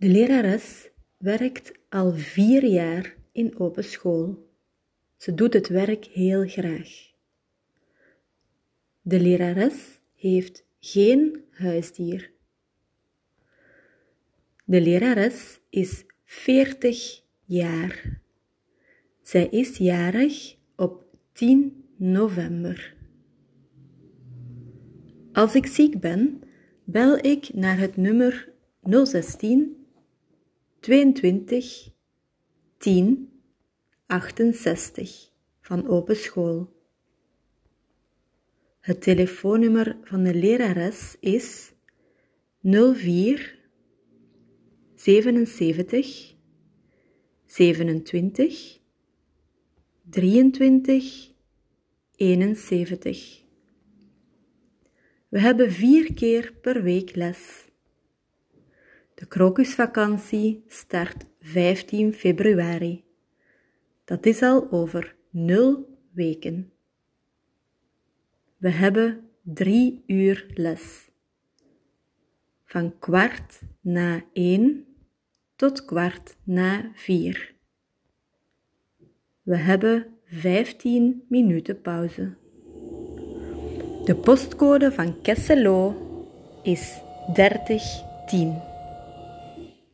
De lerares werkt al vier jaar in open school. Ze doet het werk heel graag. De lerares heeft geen huisdier. De lerares is 40 jaar. Zij is jarig op 10 november. Als ik ziek ben, bel ik naar het nummer 016 22 10 68 van Open School. Het telefoonnummer van de lerares is 04 77 27 23 71. We hebben vier keer per week les. De krokusvakantie start 15 februari. Dat is al over nul weken. We hebben drie uur les. Van kwart na één tot kwart na vier. We hebben 15 minuten pauze. De postcode van Kesselo is 3010.